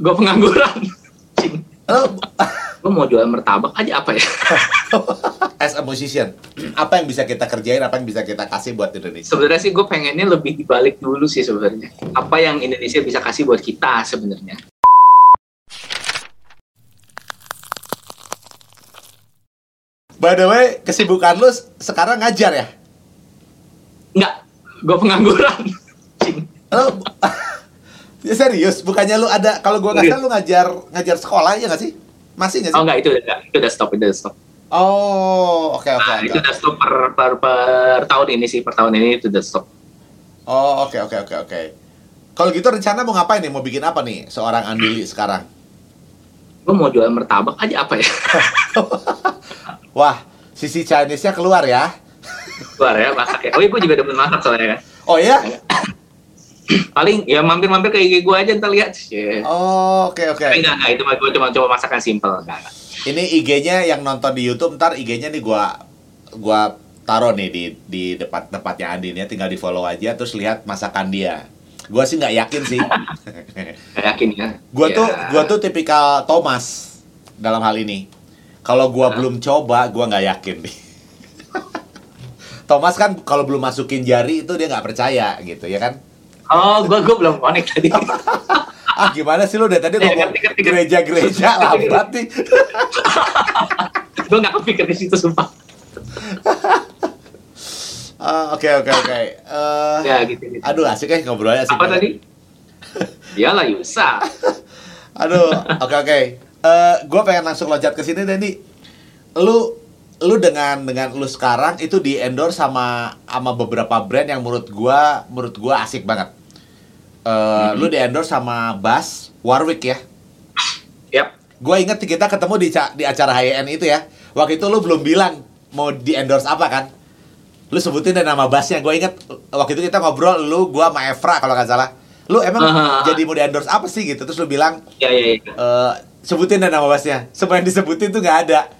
gue pengangguran. Lo Gue mau jual martabak aja apa ya? as a musician, apa yang bisa kita kerjain, apa yang bisa kita kasih buat Indonesia? Sebenarnya sih gue pengennya lebih dibalik dulu sih sebenarnya. Apa yang Indonesia bisa kasih buat kita sebenarnya? By the way, kesibukan lu sekarang ngajar ya? Enggak, gue pengangguran. Cing. Ya serius, bukannya lu ada kalau gua nggak salah lu ngajar ngajar sekolah ya nggak sih? Masih nggak sih? Oh enggak, itu udah, itu udah stop, itu udah stop. Oh, oke oke Nah, oke. itu udah stop per, per, per tahun ini sih, per tahun ini itu udah stop. Oh, oke oke oke oke. Kalau gitu rencana mau ngapain nih? Mau bikin apa nih seorang Andili sekarang? Gue mau jual martabak aja apa ya? Wah, sisi Chinese-nya keluar ya. Keluar ya, masak ya. Oh iya, gue juga demen masak soalnya kan. Oh ya? Paling ya mampir-mampir ke IG gue aja ntar lihat. Yeah. Oh, oke oke. Tapi enggak, enggak, itu mah gue cuma coba masakan simple. Enggak, enggak. Ini IG-nya yang nonton di YouTube ntar IG-nya nih gua gua taruh nih di di depan tempatnya Andin ya, tinggal di-follow aja terus lihat masakan dia. Gua sih nggak yakin sih. Nggak yakin ya. gua Ya. tuh gua tuh tipikal Thomas dalam hal ini. Kalau gua Hah? belum coba, gua nggak yakin nih. Thomas kan kalau belum masukin jari itu dia nggak percaya gitu ya kan? Oh, gue gue belum connect tadi. Ah gimana sih lu dari tadi Eh, ngomong gereja-gereja lambat nih. gue nggak kepikir di situ sumpah. Ah, Oke oke oke. Eh, Ya gitu. gitu. Aduh asik ya ngobrolnya asik Apa banget. tadi? Iyalah Yusa. Aduh, oke oke. Eh, gue pengen langsung loncat ke sini Dendi. Lu lu dengan dengan lu sekarang itu di endorse sama sama beberapa brand yang menurut gua menurut gua asik banget. Eh, Lu di endorse sama Bass Warwick ya. Yap. Gue inget kita ketemu di di acara HN itu ya. Waktu itu lu belum bilang mau di endorse apa kan? Lu sebutin deh nama bassnya. Gue inget waktu itu kita ngobrol lu, gua sama Evra kalau nggak salah. Lu emang Ah. jadi mau di endorse apa sih gitu? Terus lu bilang Ya ya ya. eh sebutin deh nama bassnya. Semua yang disebutin tuh nggak ada.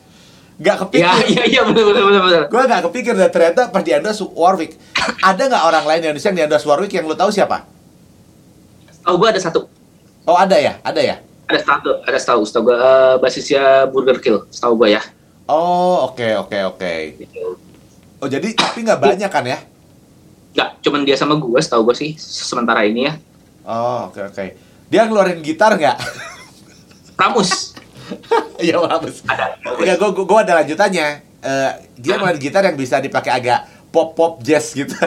Ya kepikir. ya ya benar benar benar benar. Gue nggak kepikir dan ternyata pas di endorse Warwick. Ada nggak orang lain di Indonesia yang di endorse Warwick yang lu tahu siapa? Oh, gue ada satu. Oh ada ya, ada ya. Ada satu, ada setahu, setahu gue eh, basisnya Burger Kill, setahu gue ya. Oh oke oke oke. Gitu. Oh jadi tapi nggak banyak kan ya? Nggak, cuman dia sama gue, setahu gue sih sementara ini ya. Oh oke oke. Dia ngeluarin gitar nggak? Pramus. Iya bagus. Ada. Enggak, gue gue ada lanjutannya. Eh, dia ngeluarin gitar yang bisa dipakai agak pop pop jazz gitu.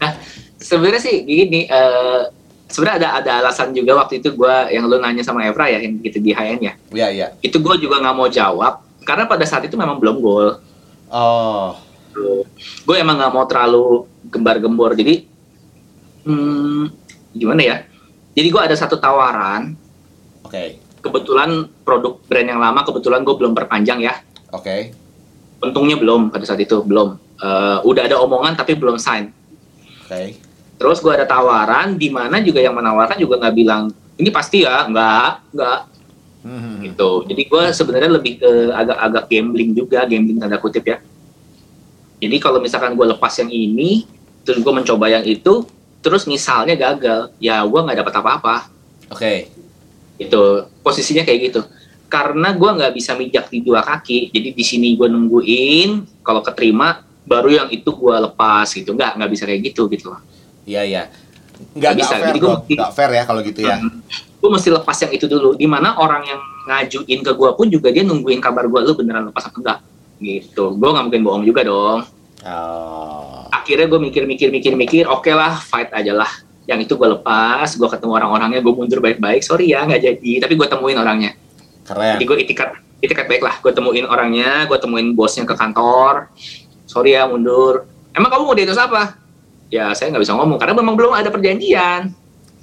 Nah, sebenarnya sih gini, eh sebenarnya ada ada alasan juga waktu itu gue yang lu nanya sama Evra ya yang gitu di HN ya. Iya iya. Itu gue juga nggak mau jawab karena pada saat itu memang belum gol. Oh Gue emang nggak mau terlalu gembar-gembor. Jadi, hmm, gimana ya? Jadi gue ada satu tawaran. oke Kebetulan produk brand yang lama kebetulan gue belum perpanjang ya. oke. Untungnya belum pada saat itu belum. Eh, udah ada omongan tapi belum sign. Oke. Terus gue ada tawaran, di mana juga yang menawarkan juga nggak bilang ini pasti ya, nggak, nggak Hmm. gitu. Jadi gue sebenarnya lebih ke agak-agak gambling juga, gambling tanda kutip ya. Jadi kalau misalkan gue lepas yang ini, terus gue mencoba yang itu, terus misalnya gagal, ya gue nggak dapat apa-apa. Oke. Itu posisinya kayak gitu. Karena gue nggak bisa mijak di dua kaki, jadi di sini gue nungguin, kalau keterima baru yang itu gue lepas gitu. Nggak, nggak bisa kayak gitu gitu loh. Iya iya. Nggak nggak bisa. fair Jadi dong. gua- Nggak fair ya kalau gitu ya. gue mesti lepas yang itu dulu. Di mana orang yang ngajuin ke gue pun juga dia nungguin kabar gue lu beneran lepas apa enggak gitu. Gue nggak mungkin bohong juga dong. Oh. Akhirnya gue mikir-mikir-mikir-mikir, oke lah fight aja lah. Yang itu gue lepas, gue ketemu orang-orangnya, gue mundur baik-baik. Sorry ya nggak jadi, tapi gue temuin orangnya. Keren. Jadi gue itikat itikat baik lah. Gue temuin orangnya, gue temuin bosnya ke kantor. Sorry ya mundur. Emang kamu mau di apa? Ya saya nggak bisa ngomong karena memang belum ada perjanjian.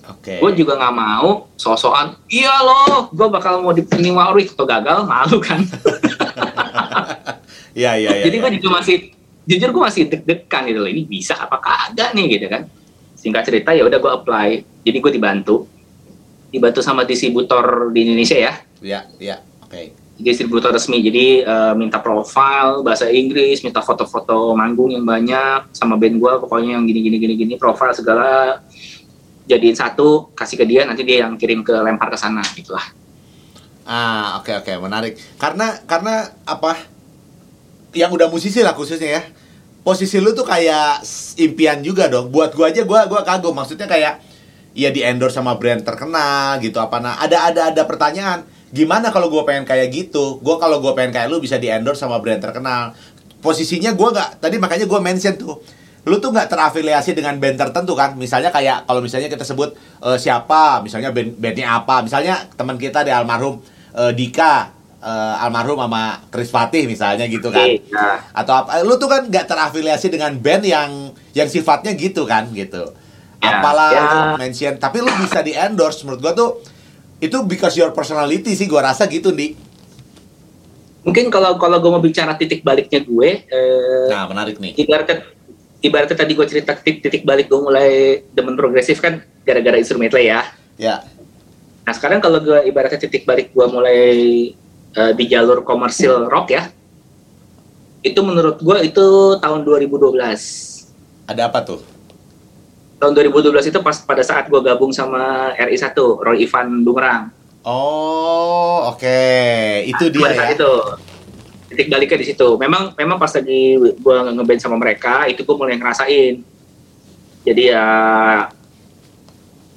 Oke. gue juga nggak mau sosokan iya loh gue bakal mau di ini Warwick atau gagal malu kan Iya iya iya. jadi gue iya. juga masih jujur gue masih deg-degan gitu loh ini bisa apa kagak nih gitu kan singkat cerita ya udah gue apply jadi gue dibantu dibantu sama distributor di Indonesia ya Iya iya. Oke. Distributor resmi jadi eh, minta profile bahasa Inggris minta foto-foto manggung yang banyak sama band gue pokoknya yang gini gini gini gini profile segala jadiin satu kasih ke dia nanti dia yang kirim ke lempar ke sana gitulah Ah, oke oke, menarik. Karena karena apa? Yang udah musisi lah khususnya ya. Posisi lu tuh kayak impian juga dong. Buat gua aja gua gua kagum. Maksudnya kayak ya di endorse sama brand terkenal gitu apa nah. Ada ada ada pertanyaan. Gimana kalau gua pengen kayak gitu? Gua kalau gua pengen kayak lu bisa di endorse sama brand terkenal. Posisinya gua nggak tadi makanya gua mention tuh lu tuh nggak terafiliasi dengan band tertentu kan misalnya kayak kalau misalnya kita sebut eh, siapa misalnya band bandnya apa misalnya teman kita di almarhum eh, Dika eh, almarhum sama Chris Fatih misalnya gitu kan Oke, ya. atau apa lu tuh kan nggak terafiliasi dengan band yang yang sifatnya gitu kan gitu Ya, apalah ya. mention tapi lu bisa di endorse menurut gua tuh itu because your personality sih gua rasa gitu nih mungkin kalau kalau gue mau bicara titik baliknya gue eh, nah menarik nih. ibaratnya ibaratnya tadi gue cerita titik, titik balik gue mulai demen progresif kan gara-gara instrumental ya. Ya. Nah sekarang kalau gue ibaratnya titik balik gue mulai eh, di jalur komersil rock ya itu menurut gue itu tahun 2012 ada apa tuh tahun 2012 itu pas pada saat gue gabung sama RI1 Roy Ivan Bumerang oh oke. Itu dia pada ya? itu. Titik baliknya di situ. Memang memang pas lagi gue ngeband sama mereka itu gue mulai ngerasain. Jadi ya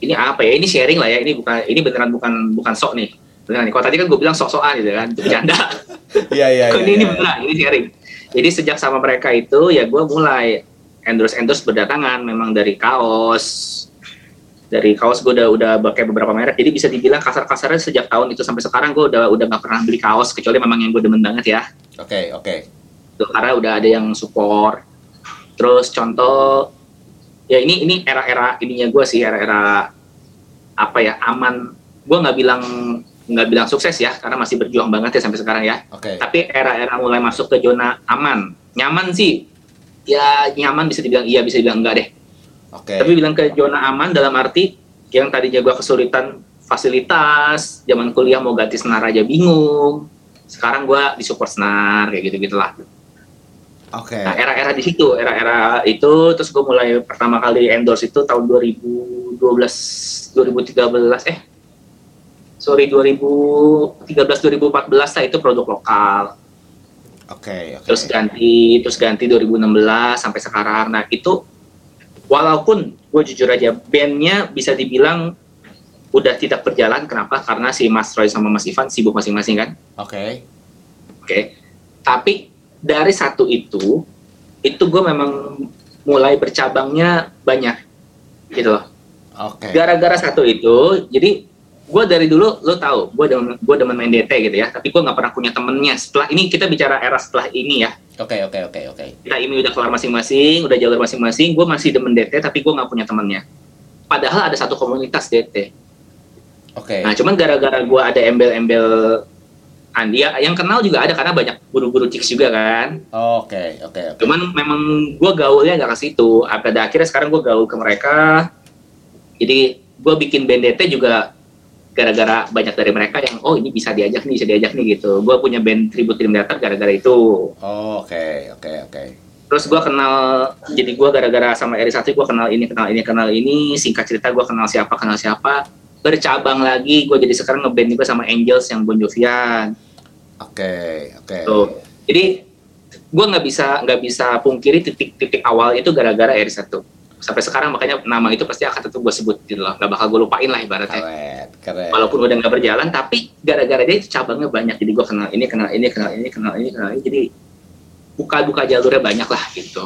ini apa ya? Ini sharing lah ya. Ini bukan ini beneran bukan bukan sok nih. Beneran nih. Kalau tadi kan gue bilang sok-sokan gitu kan bercanda. Iya iya iya, ini, ini iya. beneran ini sharing. Jadi sejak sama mereka itu ya gue mulai endorse endorse berdatangan memang dari kaos. Dari kaos gue udah udah pakai beberapa merek. Jadi bisa dibilang kasar-kasarnya sejak tahun itu sampai sekarang gue udah udah nggak pernah beli kaos kecuali memang yang gue demen banget ya. Oke, oke. Tuh, karena udah ada yang support. Terus contoh ya ini ini era-era ininya gue sih era-era apa ya aman. Gue nggak bilang nggak bilang sukses ya karena masih berjuang banget ya sampai sekarang ya. Oke. tapi era-era mulai masuk ke zona aman. Nyaman sih ya nyaman bisa dibilang iya bisa dibilang enggak deh Oke. tapi bilang ke zona aman dalam arti yang tadinya gua kesulitan fasilitas zaman kuliah mau ganti senar aja bingung sekarang gua disupport senar kayak gitu gitulah Oke. nah era-era di situ era-era itu terus gue mulai pertama kali endorse itu tahun 2012 2013 eh sorry 2013 2014 lah itu produk lokal Oke, oke. terus ganti terus ganti 2016 sampai sekarang nah itu walaupun gue jujur aja bandnya bisa dibilang udah tidak berjalan kenapa karena si Mas Roy sama Mas Ivan sibuk masing-masing kan Oke. oke tapi dari satu itu itu gue memang mulai bercabangnya banyak gitu loh Oke. gara-gara satu itu jadi gue dari dulu lo tahu gue demen gue demen main DT gitu ya. Tapi gue nggak pernah punya temennya. Setelah ini kita bicara era setelah ini ya. Oke, oke, oke, oke. kita ini udah kelar masing-masing udah jalur masing-masing gue masih demen DT tapi gue nggak punya temennya. Padahal ada satu komunitas DT Oke. nah cuman gara-gara gue ada embel-embel Andi ya, yang kenal juga ada karena banyak guru-guru chicks juga kan. Oke, oke, oke. cuman memang gue gaulnya nggak ke situ. Pada akhirnya sekarang gue gaul ke mereka. Jadi gue bikin band DT juga gara-gara banyak dari mereka yang oh ini bisa diajak nih bisa diajak nih gitu gue punya band tribute Dream Theater gara-gara itu Oh, Oke, oke, oke. terus gue kenal jadi gue gara-gara sama Eri Satu gue kenal ini kenal ini kenal ini singkat cerita gue kenal siapa kenal siapa bercabang lagi gue jadi sekarang ngeband juga sama Angels yang Bon Jovian Oke, oke. Tuh. jadi gue nggak bisa nggak bisa pungkiri titik-titik awal itu gara-gara Eri Satu sampai sekarang makanya nama itu pasti akan tetap gue sebut gitu loh nggak bakal gue lupain lah ibaratnya Keren, keren. walaupun udah nggak berjalan tapi gara-gara dia itu cabangnya banyak jadi gue kenal ini kenal ini kenal ini kenal ini kenal ini jadi buka-buka jalurnya banyak lah gitu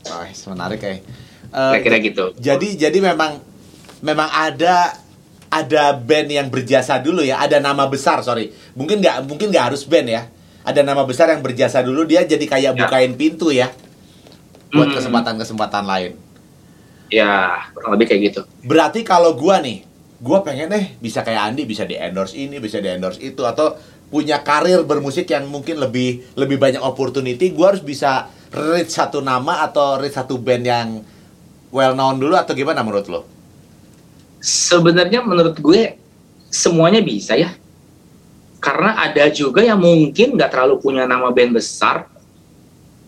Wah, menarik ya. Eh, kira-kira gitu Jadi jadi memang memang ada ada band yang berjasa dulu ya, ada nama besar sorry. Mungkin nggak mungkin nggak harus band ya. Ada nama besar yang berjasa dulu dia jadi kayak Ya. bukain pintu ya buat Hmm. kesempatan-kesempatan lain. Ya kurang lebih kayak gitu. Berarti kalau gua nih, gua pengen deh bisa kayak Andi bisa di endorse ini, bisa di endorse itu atau punya karir bermusik yang mungkin lebih lebih banyak opportunity, gua harus bisa reach satu nama atau reach satu band yang well known dulu atau gimana menurut lo? sebenarnya menurut gue semuanya bisa ya. Karena ada juga yang mungkin nggak terlalu punya nama band besar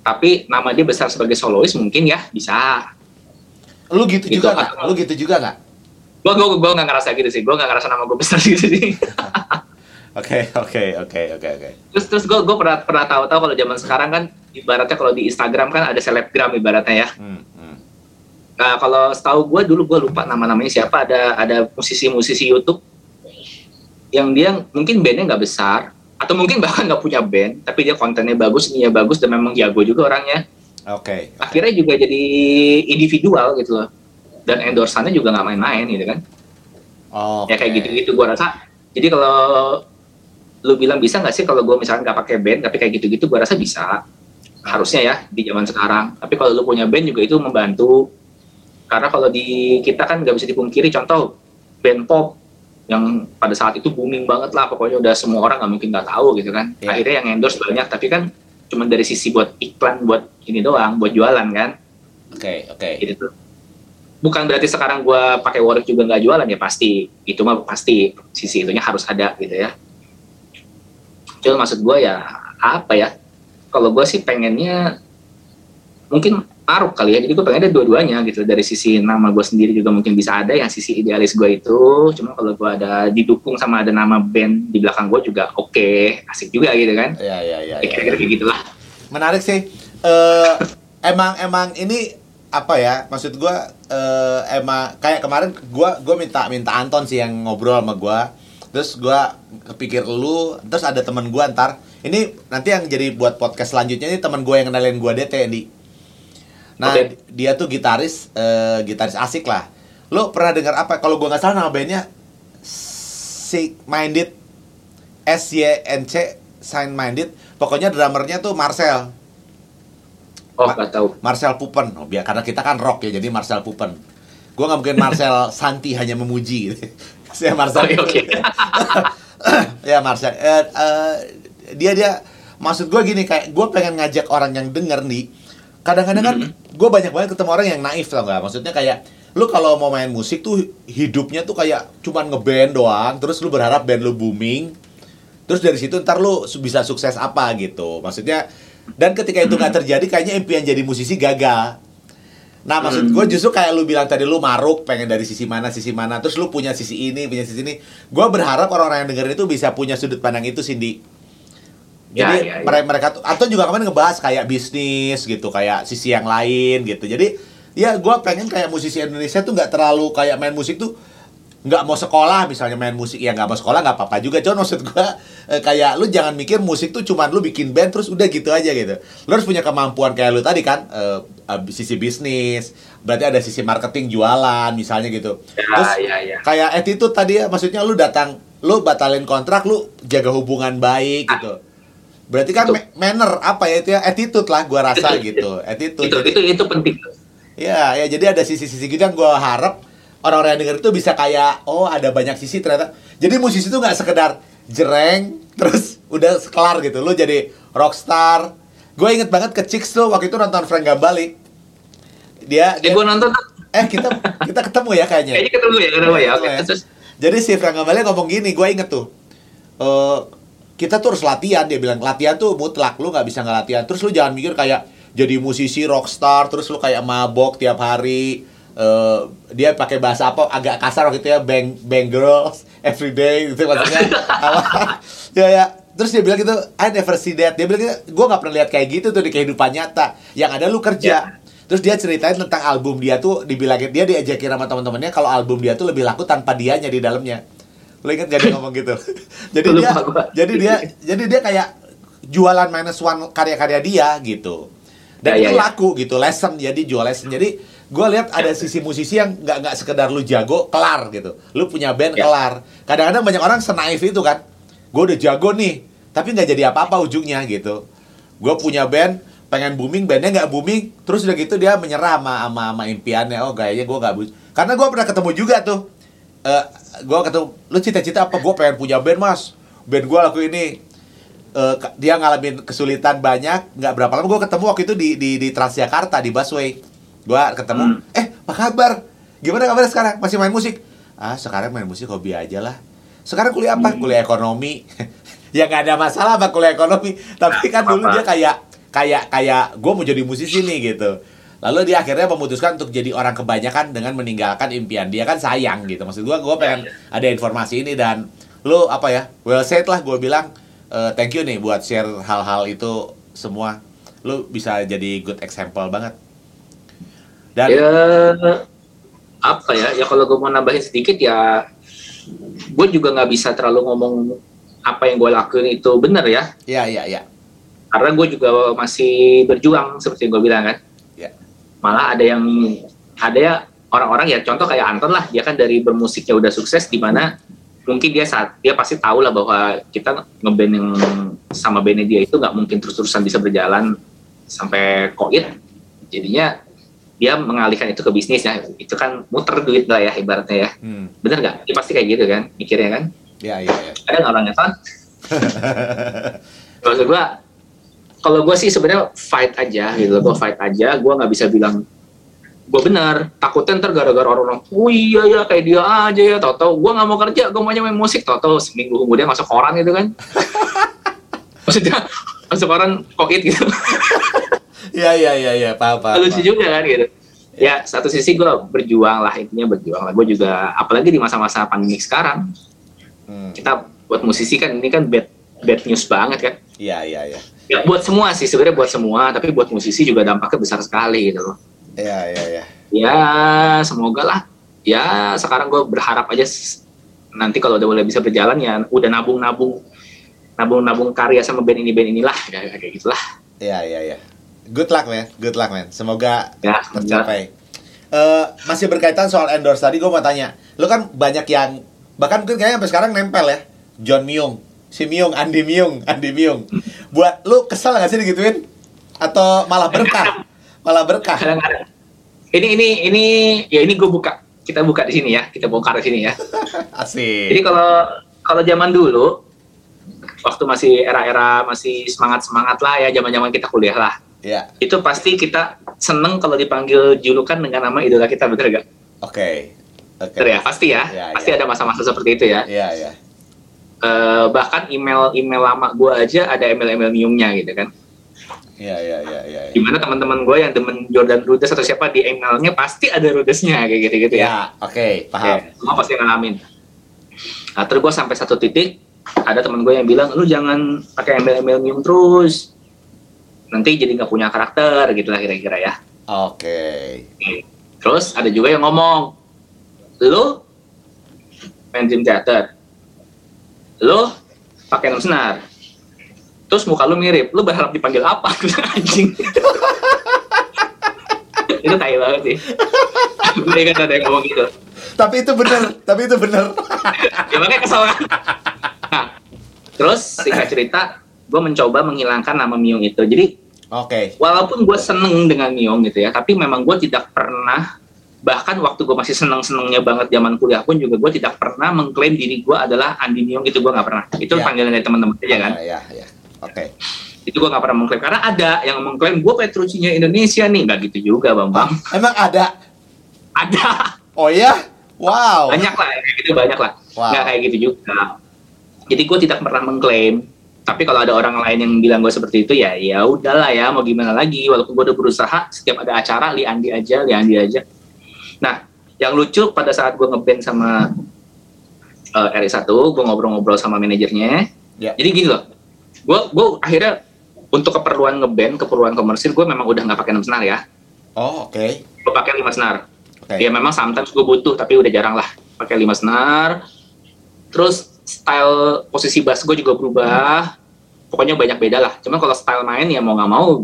tapi nama dia besar sebagai solois mungkin ya bisa Lu gitu Gitu, juga nggak? Lu gitu juga nggak? Gue gue gue nggak ngerasa gitu sih. Gue nggak ngerasa nama gue besar gitu sih. Oke, oke, oke, oke, oke. terus terus gue gue pernah pernah tahu tahu kalau zaman sekarang kan ibaratnya kalau di Instagram kan ada selebgram ibaratnya ya. Hmm, hmm. Nah kalau setahu gue dulu gue lupa nama-namanya siapa ada ada musisi-musisi YouTube yang dia mungkin bandnya nggak besar atau mungkin bahkan nggak punya band tapi dia kontennya bagus, ininya bagus dan memang jago juga orangnya. Oke. Akhirnya juga jadi individual gitu loh dan endorsannya juga nggak main-main gitu kan. Oh. Ya kayak gitu-gitu gue rasa. Jadi kalau lu bilang bisa nggak sih kalau gue misalkan nggak pakai band tapi kayak gitu-gitu gue rasa bisa harusnya ya di zaman sekarang tapi kalau lu punya band juga itu membantu karena kalau di kita kan nggak bisa dipungkiri contoh band pop yang pada saat itu booming banget lah pokoknya udah semua orang nggak mungkin nggak tahu gitu kan Iya. akhirnya yang endorse banyak tapi kan cuma dari sisi buat iklan buat ini doang buat jualan kan? Oke, oke. gitu tuh. Bukan berarti sekarang gue pakai Warwick juga nggak jualan ya pasti. Itu mah pasti sisi itunya harus ada gitu ya. Cuma maksud gue ya apa ya? Kalau gue sih pengennya mungkin maruk kali ya jadi gue pengennya dua-duanya gitu dari sisi nama gue sendiri juga mungkin bisa ada yang sisi idealis gue itu cuma kalau gue ada didukung sama ada nama band di belakang gue juga oke asik juga gitu kan Ya, ya, ya. Ya, ya. kira-kira kayak gitulah Menarik sih. Eh emang emang ini apa ya? Maksud gua eh emang kayak kemarin gua gua minta minta Anton sih yang ngobrol sama gua. Terus gua kepikir lu, terus ada teman gua ntar. Ini nanti yang jadi buat podcast selanjutnya ini teman gua yang kenalin gua DT di. Nah, Oke. dia tuh gitaris eh gitaris asik lah. Lu pernah dengar apa? Kalau gua nggak salah nama bandnya Sick Minded S Y N C Sign Minded. Pokoknya drummernya tuh Marcel. oh Ma- tahu Marcel Pupen. Oh, biar karena kita kan rock ya, jadi Marcel Pupen. Gue nggak mungkin Marcel Santi hanya memuji. Saya Marcel. Oke, oke. ya Marcel. Eh, eh, dia dia maksud gue gini kayak gue pengen ngajak orang yang denger nih. Kadang-kadang kan gue banyak banget ketemu orang yang naif tau nggak? Maksudnya kayak lu kalau mau main musik tuh hidupnya tuh kayak cuman ngeband doang, terus lu berharap band lu booming, terus dari situ ntar lu bisa sukses apa gitu. Maksudnya dan ketika itu nggak terjadi kayaknya impian jadi musisi gagal. Nah maksud gue justru kayak lu bilang tadi lu maruk pengen dari sisi mana sisi mana terus lu punya sisi ini punya sisi ini. Gue berharap orang-orang yang dengerin itu bisa punya sudut pandang itu Cindy jadi ya, ya. mereka mereka tuh atau juga kemarin ngebahas kayak bisnis gitu kayak sisi yang lain gitu. Jadi ya gue pengen kayak musisi Indonesia tuh nggak terlalu kayak main musik tuh nggak mau sekolah misalnya main musik ya nggak mau sekolah nggak apa-apa juga. Cuman maksud gue kayak lu jangan mikir musik tuh cuman lu bikin band terus udah gitu aja gitu. Lu harus punya kemampuan kayak lu tadi kan eh, eh, sisi bisnis berarti ada sisi marketing jualan misalnya gitu. Ya terus ya ya. kayak attitude tadi ya maksudnya lu datang lu batalin kontrak lu jaga hubungan baik gitu berarti kan Itu. ma- manner apa ya itu ya attitude lah gua rasa gitu attitude itu Jadi- itu itu penting Ya, ya jadi ada sisi-sisi gitu yang gue harap orang-orang yang denger itu bisa kayak oh ada banyak sisi ternyata. Jadi musisi itu nggak sekedar jereng terus udah kelar gitu. Lu jadi rockstar. Gue inget banget ke Chicks tuh waktu itu nonton Frank Gambali. Dia, ya dia gue nonton eh kita kita ketemu ya kayaknya. kayaknya ketemu ya ketemu ya oke Ketemu ya. terus Jadi si Frank Gambali ngomong gini, gue inget tuh. Eh kita tuh harus latihan, dia bilang latihan tuh mutlak, lu nggak bisa nggak latihan. Terus lu jangan mikir kayak jadi musisi rockstar, terus lu kayak mabok tiap hari. Eh dia pakai bahasa apa agak kasar waktu itu ya, bang bang girls every day gitu maksudnya. Apa? ya ya. Terus dia bilang gitu, I never see that. Dia bilang gitu, gue nggak pernah lihat kayak gitu tuh di kehidupan nyata. Yang ada lu kerja. Terus dia ceritain tentang album dia tuh dibilangin dia diajakin sama teman-temannya kalau album dia tuh lebih laku tanpa dianya di dalamnya. Lo inget gak dia ngomong gitu? jadi dia gua. jadi dia jadi dia kayak jualan minus one karya-karya dia gitu. Dan Ya, itu ya, ya. laku gitu, lesson jadi jual lesson. Jadi gue lihat ada sisi musisi yang nggak nggak sekedar lu jago kelar gitu. Lu punya band Ya. kelar. Kadang-kadang banyak orang senaif itu kan. Gue udah jago nih, tapi nggak jadi apa-apa ujungnya gitu. Gue punya band, pengen booming, bandnya nggak booming, terus udah gitu dia menyerah sama sama, sama impiannya. Oh kayaknya gue nggak Karena gue pernah ketemu juga tuh. Eh, gue ketemu, lu cita-cita apa? Gue pengen punya band mas. Band gue laku ini. Eh, ka- dia ngalamin kesulitan banyak. Nggak berapa lama gue ketemu waktu itu di di, di Transjakarta di busway. Gue ketemu. Hmm. Eh, apa kabar? Gimana kabar sekarang? Masih main musik? Ah, sekarang main musik hobi aja lah. Sekarang kuliah apa? Kuliah ekonomi. ya nggak ada masalah sama kuliah ekonomi. Tapi kan dulu dia kayak kayak kayak gue mau jadi musisi nih gitu. Lalu dia akhirnya memutuskan untuk jadi orang kebanyakan dengan meninggalkan impian dia kan sayang gitu. Maksud gua gua pengen ada informasi ini dan lu apa ya? Well said lah gua bilang eh, thank you nih buat share hal-hal itu semua. Lu bisa jadi good example banget. Dan ya apa ya ya kalau gue mau nambahin sedikit ya gue juga nggak bisa terlalu ngomong apa yang gue lakuin itu benar ya ya ya ya. karena gue juga masih berjuang seperti yang gue bilang kan. Malah ada yang ada ya orang-orang ya contoh kayak Anton lah. Dia kan dari bermusiknya udah sukses di mana mungkin dia saat dia pasti tahu lah bahwa kita ngeband yang sama bandnya dia itu nggak mungkin terus-terusan bisa berjalan sampai koit. Jadinya dia mengalihkan itu ke bisnis. Ya itu kan muter duit lah ya ibaratnya ya. Hmm. bener nggak? Dia pasti kayak gitu kan mikirnya kan? Ya ya ya. ada nggak orangnya ton? Maksud gua kalau gua sih sebenarnya fight aja gitu gua fight aja. Gua nggak bisa bilang gua benar. Takutnya ntar gara-gara orang-orang oh iya ya kayak dia aja ya tau-tau. Gua nggak mau kerja gua maunya main musik tau-tau. Seminggu kemudian masuk koran gitu kan. Maksudnya masuk koran kokit gitu. Ya ya ya ya, paham paham. lucu juga kan gitu. Ya satu sisi gua berjuang lah intinya berjuang lah. Gua juga apalagi di masa-masa pandemi sekarang Hmm. kita buat musisi kan ini kan bad bad news banget kan Iya iya iya. ya buat semua sih sebenarnya buat semua tapi buat musisi juga dampaknya besar sekali gitu loh Iya iya iya. ya semoga lah ya sekarang gue berharap aja nanti kalau udah mulai bisa berjalan ya udah nabung nabung nabung nabung karya sama band ini band inilah kayak kayak gitulah Iya iya iya. Good luck man, good luck man. Semoga ya tercapai. Eh masih berkaitan soal endorse tadi, gue mau tanya. Lu kan banyak yang bahkan mungkin kayaknya sampai sekarang nempel ya. John Myung, si Myung, Andi Myung, Andi Myung. Buat lu kesel gak sih digituin? Atau malah berkah? Malah berkah. ini ini ini ya ini gue buka kita buka di sini ya kita bongkar di sini ya Asik. Jadi kalau kalau zaman dulu waktu masih era-era masih semangat-semangat lah ya zaman-zaman kita kuliah lah. Ya, Itu pasti kita seneng kalau dipanggil julukan dengan nama idola kita bener gak? oke. Oke. Bener ya? Pasti ya. Ya, pasti ya. ada masa-masa seperti itu ya. Iya, iya. Eh, bahkan email-email lama gue aja ada email-email miumnya gitu kan. Iya, iya, iya, iya. iya. Di mana teman-teman gue yang demen Jordan Rudess atau siapa di emailnya pasti ada Rudessnya kayak gitu-gitu ya. Ya, oke, paham. Ya, semua pasti ngalamin. Nah, terus gue sampai satu titik ada teman gue yang bilang lu jangan pakai email-email mium terus nanti jadi nggak punya karakter gitu lah kira-kira ya Oke. terus ada juga yang ngomong lu main dream theater lu pakai nom senar. Terus muka lu mirip. Lu berharap dipanggil apa? Anjing. Itu tai banget sih. Gue ingat ada yang ngomong gitu. Tapi itu benar, tapi itu benar. ya makanya kesel kan? Nah, terus singkat cerita gue mencoba menghilangkan nama Miung itu. Jadi Oke. walaupun gue seneng dengan Miung gitu ya tapi memang gue tidak pernah bahkan waktu gue masih seneng senengnya banget zaman kuliah pun juga gue tidak pernah mengklaim diri gue adalah Andi Miung itu gue nggak pernah itu Ya. panggilan dari teman-teman aja kan Ya, ya. Oke. itu gue nggak pernah mengklaim karena ada yang mengklaim gue Petrucci-nya Indonesia nih nggak gitu juga bang bang Emang ada? ada Oh ya? Wow. banyak lah kayak gitu banyak lah Wow. nggak kayak gitu juga jadi gue tidak pernah mengklaim tapi kalau ada orang lain yang bilang gue seperti itu ya ya udahlah ya mau gimana lagi walaupun gue udah berusaha setiap ada acara li Andi aja li Andi aja nah yang lucu pada saat gue ngeband sama eh, RI1 gue ngobrol-ngobrol sama manajernya Ya. jadi gini loh gue gue akhirnya untuk keperluan ngeband keperluan komersil gue memang udah nggak pakai 6 senar ya Oh, oke. gue pakai 5 senar Oke. Ya memang sometimes gue butuh tapi udah jarang lah pakai lima senar. Terus style posisi bass gue juga berubah. Pokoknya banyak beda lah. Cuman kalau style main ya mau nggak mau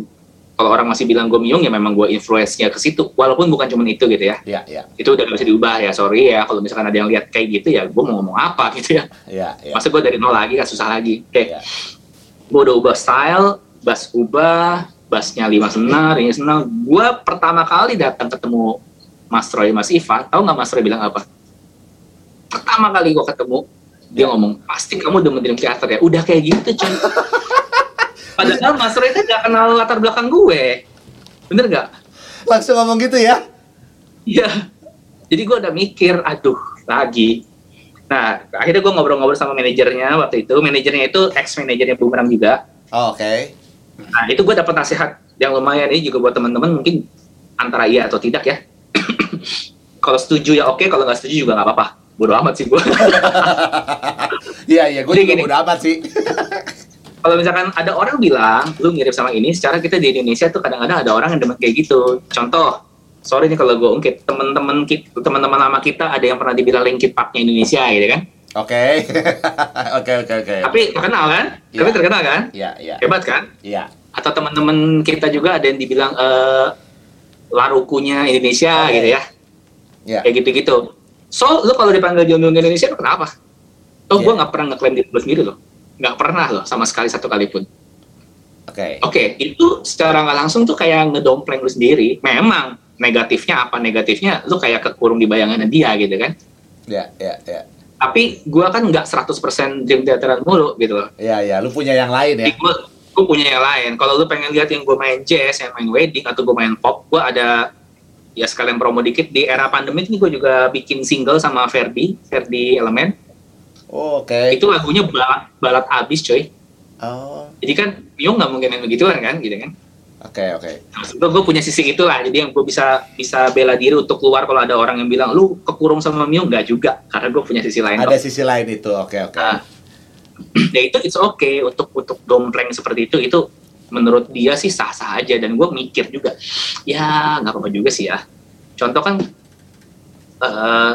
kalau orang masih bilang gue miung ya memang gue influence-nya ke situ. Walaupun bukan cuma itu gitu ya. Ya, ya. Itu udah gak bisa diubah ya. Sorry ya kalau misalkan ada yang lihat kayak gitu ya gue mau ngomong apa gitu ya. Ya, ya. Masa gue dari nol lagi kan susah lagi. Oke. Ya. Gue udah ubah style, bass ubah, bassnya lima senar, ini senar. Gue pertama kali datang ketemu Mas Troy, Mas Ivan, tahu nggak Mas Troy bilang apa? Pertama kali gue ketemu, dia ngomong, pasti kamu udah Dream Theater ya? Udah kayak gitu, cuy. Padahal Mas Troy itu gak kenal latar belakang gue. Bener gak? Langsung ngomong gitu ya? Iya. Jadi gue udah mikir, aduh, lagi. Nah, akhirnya gue ngobrol-ngobrol sama manajernya waktu itu. Manajernya itu ex-manajernya Boomerang juga. Oh, oke. Nah, itu gue dapat nasihat yang lumayan ini juga buat teman-teman mungkin antara iya atau tidak ya. kalau setuju ya oke, kalau nggak setuju juga nggak apa-apa. Bodoh amat sih gue. Iya iya, gue juga udah amat sih. kalau misalkan ada orang bilang lu mirip sama ini, secara kita di Indonesia tuh kadang-kadang ada orang yang demen kayak gitu. Contoh, sorry nih kalau gue ungkit, teman-teman kita, teman-teman lama kita ada yang pernah dibilang Linkin Park-nya Indonesia gitu kan. Oke. Oke oke oke. Tapi terkenal kan? Iya. Tapi terkenal kan? Iya iya. Hebat kan? Iya. Atau teman-teman kita juga ada yang dibilang eh, larukunya Indonesia Oke. gitu ya. Iya. Kayak gitu-gitu. So, lu kalau dipanggil Jomblo Indonesia, lu kenapa? Oh, Iya. gue nggak pernah ngeklaim diri gue sendiri loh. Nggak pernah loh, sama sekali satu kali pun. Oke. Oke, itu secara nggak langsung tuh kayak ngedompleng lu sendiri. Memang negatifnya apa? Negatifnya lu kayak kekurung di bayangan dia gitu kan. Iya iya iya. Tapi gua kan nggak 100% dream theateran mulu gitu loh. Iya iya, lu punya yang lain ya. Jadi gua, gua punya yang lain. Kalau lu pengen lihat yang gue main jazz, yang main wedding, atau gue main pop, gua ada ya sekalian promo dikit di era pandemi ini gue juga bikin single sama Ferdi, Ferdi Element. Oh, Oke. Itu lagunya balat, balat abis coy. Oh. Jadi kan Myung nggak mungkin yang begituan kan, gitu kan. Oke oke. gue gue punya sisi itulah jadi yang gue bisa bisa bela diri untuk keluar kalau ada orang yang bilang lu kekurung sama Mio nggak juga karena gue punya sisi lain Ada kok. sisi lain itu. Oke oke. Nah, ya itu it's okay untuk untuk dompleng seperti itu itu menurut dia sih sah sah aja dan gue mikir juga ya nggak apa apa juga sih ya contoh kan eh,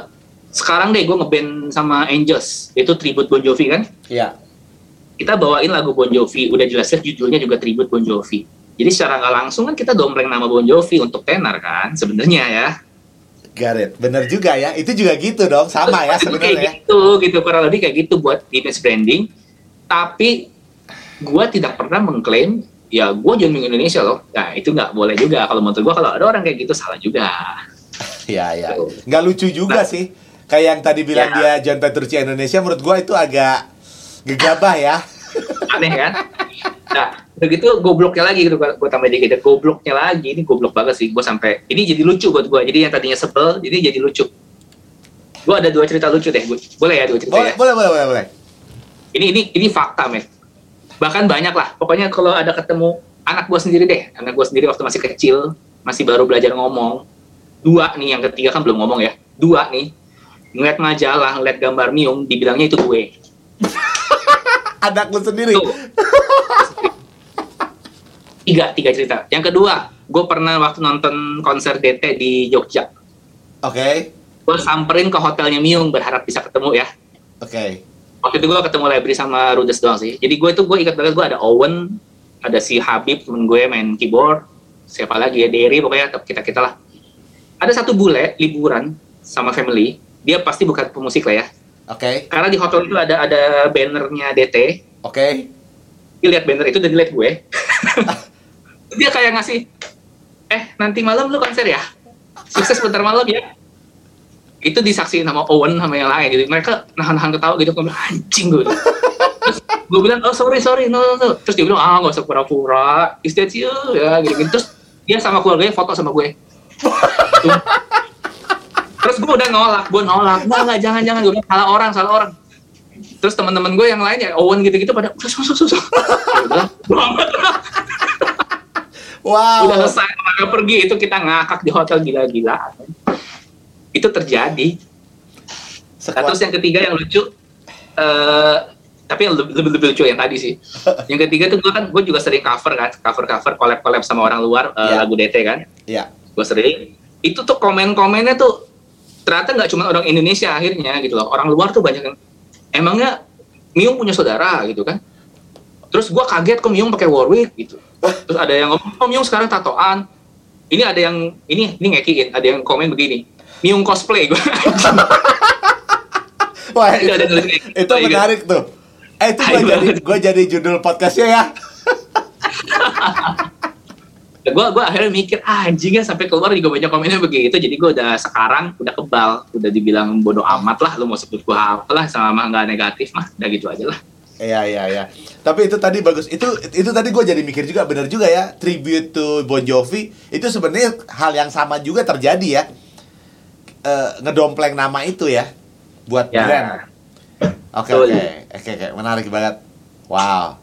sekarang deh gue ngeband sama Angels. Itu tribute Bon Jovi kan? Iya. kita bawain lagu Bon Jovi. Udah jelas judulnya juga tribute Bon Jovi. Jadi secara nggak langsung kan kita dompleng nama Bon Jovi untuk tenar kan? Sebenarnya ya. Gareth, bener juga ya. Itu juga gitu dong, sama ya kayak sebenarnya. gitu gitu. Kurang lebih kayak gitu buat image branding. Tapi gua tidak pernah mengklaim ya John Wing Indonesia loh. Nah itu nggak boleh juga. Kalau menurut gua kalau ada orang kayak gitu salah juga. Iya iya. Nggak lucu juga Nah. sih. Kayak yang tadi bilang Ya. dia John Petrucci Indonesia, menurut gua itu agak gegabah ya. aneh kan? Nah begitu gobloknya lagi gitu gua, gua tambah dikit gobloknya lagi ini goblok banget sih. Gua sampai ini jadi lucu buat gua. Jadi yang tadinya sebel jadi jadi lucu. Gua ada dua cerita lucu deh. Gua, boleh ya dua cerita Boleh ya? boleh boleh boleh. boleh. ini ini ini fakta men. Bahkan banyak lah. Pokoknya kalau ada ketemu anak gua sendiri deh. Anak gua sendiri waktu masih kecil masih baru belajar ngomong. Dua nih yang ketiga kan belum ngomong ya. Dua nih ngeliat majalah ngeliat gambar miung dibilangnya itu gue Anak lu sendiri. tuh tiga tiga cerita yang kedua gue pernah waktu nonton konser DT di Jogja Oke. gue samperin ke hotelnya Miung berharap bisa ketemu ya Oke. waktu itu gue ketemu Library sama Rudes doang sih. Jadi gue tuh gue ingat banget gue ada Owen, ada si Habib temen gue main keyboard, siapa lagi ya Derry pokoknya kita kita lah. Ada satu bule liburan sama family, dia pasti bukan pemusik lah ya. Oke. Karena di hotel itu ada ada bannernya DT, Oke. dia lihat banner itu dan lihat gue. dia kayak ngasih, eh nanti malam lu konser ya, sukses bentar malam ya. Itu disaksiin sama Owen sama yang lain. Jadi mereka nahan-nahan ketawa gitu, gue bilang anjing gue. Terus gue bilang, oh sorry sorry, no no no. Terus dia bilang, ah nggak usah pura-pura, is that you ya gitu, gitu. Terus dia sama keluarganya foto sama gue. Tuh. Terus gue udah nolak, gue nolak, nggak nggak jangan jangan gue salah orang salah orang. Terus teman-teman gue yang lain ya Owen gitu-gitu pada udah susah susah. Udah, banget Wow. udah selesai mereka pergi itu kita ngakak di hotel gila-gila itu terjadi Nah, Sekuat- terus yang ketiga yang lucu eh tapi yang lebih, lebih, lebih lucu yang tadi sih yang ketiga tuh gue kan gue juga sering cover kan cover cover collab collab sama orang luar eh, Iya. lagu DT kan Iya. gue sering itu tuh komen-komennya tuh ternyata nggak cuma orang Indonesia akhirnya gitu loh orang luar tuh banyak yang emangnya Miung punya saudara gitu kan terus gue kaget kok Miung pakai Warwick gitu terus ada yang ngomong oh Miung sekarang tatoan ini ada yang ini ini ngekiin ada yang komen begini Miung cosplay gue Wah, Itu itu, ada kayak gitu, itu iya. menarik tuh. Eh itu gue jadi gue jadi judul podcastnya ya. gue gue akhirnya mikir ah, anjing ya sampai keluar juga banyak komennya begitu jadi gue udah sekarang udah kebal udah dibilang bodoh amat lah lu mau sebut gue apa lah sama nggak negatif mah udah gitu aja lah Iya iya iya. Tapi itu tadi bagus. Itu itu tadi gue jadi mikir juga benar juga ya. Tribute to Bon Jovi itu sebenarnya hal yang sama juga terjadi ya. Eh, ngedompleng nama itu ya buat ya brand. Oke Betul. oke oke oke menarik banget. Wow.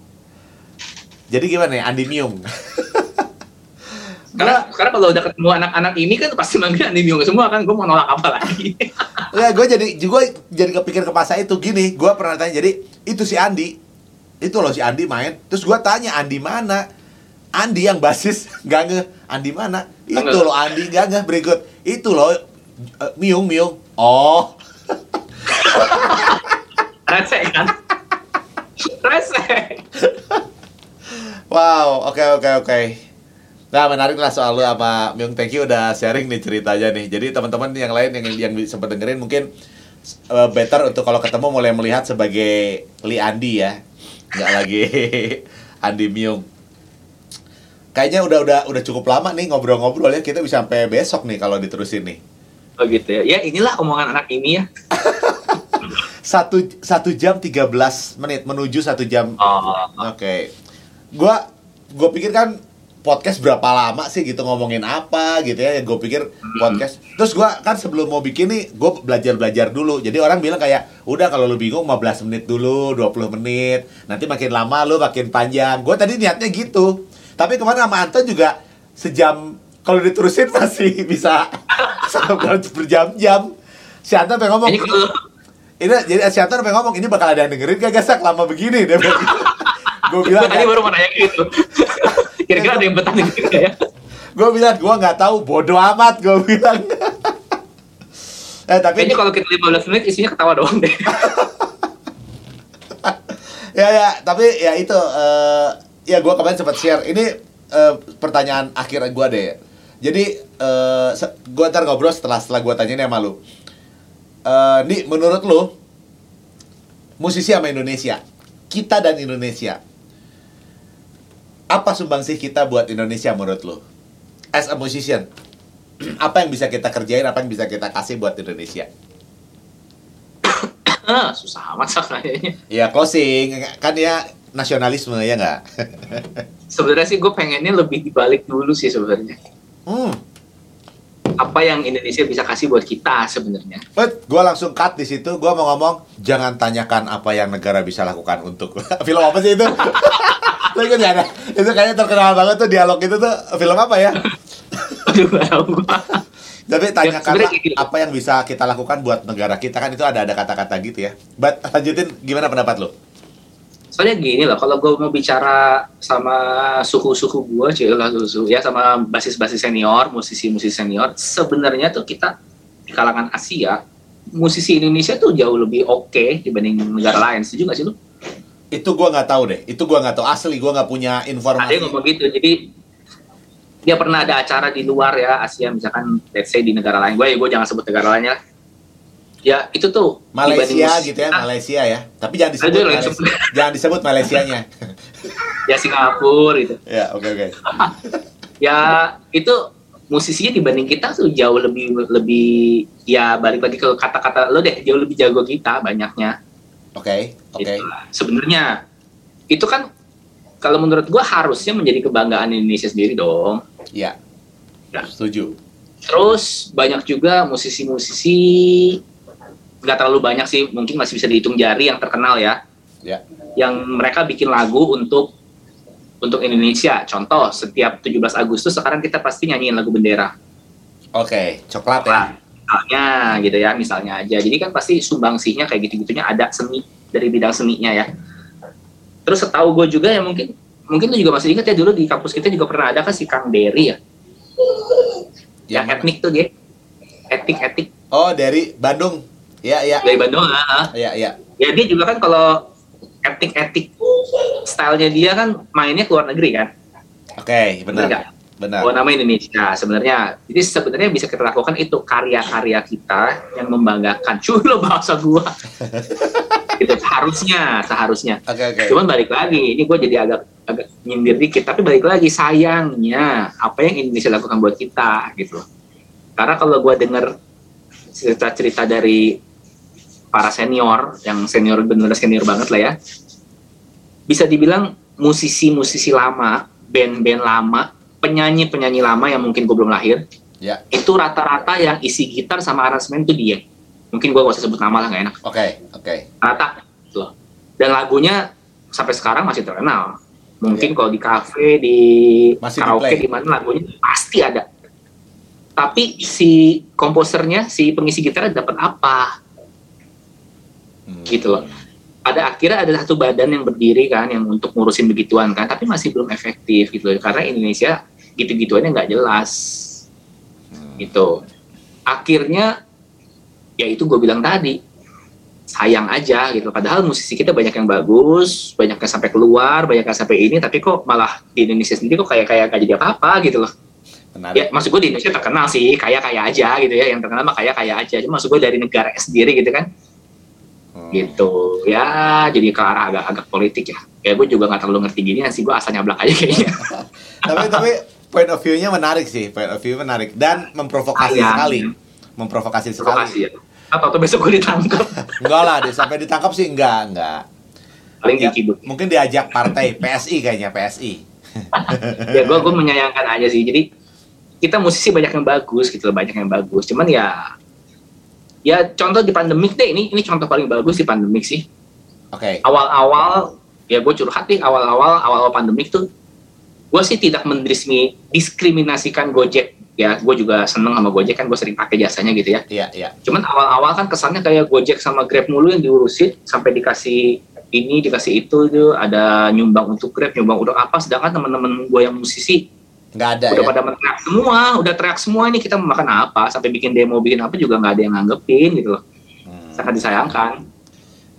Jadi gimana ya Andi Karena, karena kalau udah ketemu anak-anak ini kan pasti manggil Andi Myung semua kan, gue mau nolak apa lagi? Ya, gue jadi juga jadi kepikir ke masa itu gini, gue pernah tanya jadi itu si Andi, itu loh si Andi main, terus gue tanya Andi mana? Andi yang basis nggak nge, Andi mana? Itu loh Andi nggak nge berikut, itu loh eh, Miung Miung. Oh, Rese kan? Rese. wow, oke oke oke. Nah menarik lah soal lu sama Myung Thank you udah sharing nih ceritanya nih. Jadi teman-teman yang lain yang yang sempat dengerin mungkin uh, better untuk kalau ketemu mulai melihat sebagai Li Andi ya, nggak lagi Andi Myung. Kayaknya udah udah udah cukup lama nih ngobrol-ngobrol ya. Kita bisa sampai besok nih kalau diterusin nih. Oh gitu ya. Ya inilah omongan anak ini ya. Satu, satu jam 13 menit menuju satu jam Oh, Oke. Gua gua pikir kan podcast berapa lama sih gitu ngomongin apa gitu ya. Gue pikir podcast. Terus gua kan sebelum mau bikin nih, gue belajar-belajar dulu. Jadi orang bilang kayak, "Udah kalau lu bingung 15 menit dulu, 20 menit. Nanti makin lama lu makin panjang." Gue tadi niatnya gitu. Tapi kemarin sama Anton juga sejam kalau diterusin masih bisa sampai berjam-jam. Si Anton pengen ngomong, ini ini jadi si Anton pengen ngomong, ini bakal ada yang dengerin kagak sak lama begini deh. gue gue bilang tadi kan, baru mau nanya gitu. Kira-kira ada yang betah nih ya? gue bilang gue nggak tahu bodoh amat gue bilang eh tapi Kayaknya kalau kita 15 menit isinya ketawa doang deh. ya ya tapi ya itu eh, ya gue kemarin sempat share ini eh, pertanyaan akhir gue deh jadi eh, gue ntar ngobrol setelah setelah gue tanyain sama lu eh nih menurut lu musisi sama Indonesia kita dan Indonesia apa sumbangsih kita buat Indonesia menurut lu as a musician apa yang bisa kita kerjain apa yang bisa kita kasih buat Indonesia Ah, Susah amat kayaknya. ya closing kan ya nasionalisme ya nggak Sebenarnya sih gue pengennya lebih dibalik dulu sih sebenarnya. hmm. Apa yang Indonesia bisa kasih buat kita sebenarnya? But gue langsung cut di situ. Gue mau ngomong, jangan tanyakan apa yang negara bisa lakukan untuk film apa sih itu? Lo ikut ada? Itu kayaknya terkenal banget tuh dialog itu tuh film apa ya? Aduh. Tapi sebenarnya kayak gitu. apa yang bisa kita lakukan buat negara kita kan itu ada ada kata-kata gitu ya. But lanjutin gimana pendapat lo? Soalnya gini loh, kalau gue mau bicara sama suhu-suhu gue, cuy lah suhu ya sama basis-basis senior, musisi-musisi senior, sebenarnya tuh kita di kalangan Asia, musisi Indonesia tuh jauh lebih oke dibanding negara lain. Setuju gak sih lu? Itu gue nggak tahu deh. Itu gue nggak tahu. Asli gue nggak punya Ada yang informasi. ngomong gitu, jadi dia pernah ada acara di luar ya Asia, misalkan let's say di negara lain, gue ya gue jangan sebut negara lainnya. Ya itu tuh Malaysia gitu ya, kita, Malaysia ya. Tapi jangan disebut Aduh, Malaysia. jangan disebut Malaysianya. ya Singapura gitu. ya, oke oke. ya itu musisinya dibanding kita tuh jauh lebih lebih ya balik lagi ke kata-kata lo deh jauh lebih jago kita banyaknya Oke, oke. Gitu lah. sebenarnya itu kan kalau menurut gua harusnya menjadi kebanggaan Indonesia sendiri dong Ya. Ya. Setuju. terus banyak juga musisi-musisi nggak terlalu banyak sih mungkin masih bisa dihitung jari yang terkenal ya Ya. yang mereka bikin lagu untuk untuk Indonesia contoh setiap 17 Agustus sekarang kita pasti nyanyiin lagu bendera Oke, coklat ya. misalnya gitu ya misalnya aja jadi kan pasti sumbangsihnya kayak gitu gitunya ada seni dari bidang seninya ya terus setahu gue juga ya mungkin mungkin lu juga masih ingat ya dulu di kampus kita juga pernah ada kan si Kang Dery ya yang mana? etnik tuh dia etik etik Oh, dari Bandung. Ya, ya. dari Bandung ah, ah. Ya, ya. ya dia juga kan kalau etik etik stylenya dia kan mainnya ke luar negeri kan Oke, Bener nggak? benar. Benar. Oh, nama Indonesia sebenarnya. Jadi sebenarnya bisa kita lakukan itu karya-karya kita yang membanggakan. Cuy lo bahasa gua. itu seharusnya, seharusnya. Oke, oke. Cuman balik lagi, ini gue jadi agak agak nyindir dikit. Tapi balik lagi, sayangnya apa yang Indonesia lakukan buat kita gitu. Karena kalau gue dengar cerita-cerita dari para senior, yang senior bener senior banget lah ya, bisa dibilang musisi-musisi lama, band-band lama, penyanyi-penyanyi lama yang mungkin gue belum lahir, Ya. itu rata-rata yang isi gitar sama aransemen itu dia. Mungkin gue gak usah sebut nama lah, gak enak. Oke, oke. Rata. Loh. Dan lagunya sampai sekarang masih terkenal. Mungkin kalau di kafe, di Masih karaoke, di mana lagunya pasti pasti ada. Tapi si komposernya, si pengisi gitar dapat apa? Hmm. Gitu loh. Pada akhirnya ada satu badan yang berdiri kan, yang untuk ngurusin begituan kan, tapi masih belum efektif gitu loh. Karena Indonesia gitu-gituannya nggak jelas Hmm. gitu. Akhirnya ya itu gue bilang tadi sayang aja gitu. Padahal musisi kita banyak yang bagus, banyak yang sampai keluar, banyak yang sampai ini, tapi kok malah di Indonesia sendiri kok kayak kayak gak jadi apa-apa gitu loh. Menarik. Ya maksud gue di Indonesia terkenal sih, kaya kaya aja gitu ya. Yang terkenal mah kaya kaya aja. Cuma maksud gue dari negara sendiri gitu kan. Gitu. Ya jadi ke arah agak-agak politik ya. Ya gue juga nggak terlalu ngerti gini sih, gue asal nyablak aja kayaknya. tapi tapi point of view-nya menarik sih, point of view menarik dan memprovokasi Sayang. sekali. Memprovokasi Provokasi sekali. ya. Atau tuh besok gue ditangkap. Enggak lah, deh, sampai ditangkap sih enggak, enggak. Paling Ya, dikibut. mungkin diajak partai PSI kayaknya PSI. ya gue gue menyayangkan aja sih jadi kita musisi banyak yang bagus gitu banyak yang bagus cuman ya ya contoh di pandemik deh ini ini contoh paling bagus di pandemik sih Oke. awal-awal ya gue curhat nih awal-awal awal-awal pandemik tuh gue sih tidak mendismi diskriminasikan Gojek ya gue juga seneng sama Gojek kan gue sering pakai jasanya gitu ya Iya, iya. cuman awal-awal kan kesannya kayak Gojek sama Grab mulu yang diurusin sampai dikasih ini dikasih itu itu ada nyumbang untuk Grab nyumbang untuk apa sedangkan teman-teman gue yang musisi Enggak ada udah ya. pada teriak semua udah teriak semua ini kita mau makan apa sampai bikin demo bikin apa juga nggak ada yang nganggepin gitu loh. Hmm, sangat disayangkan.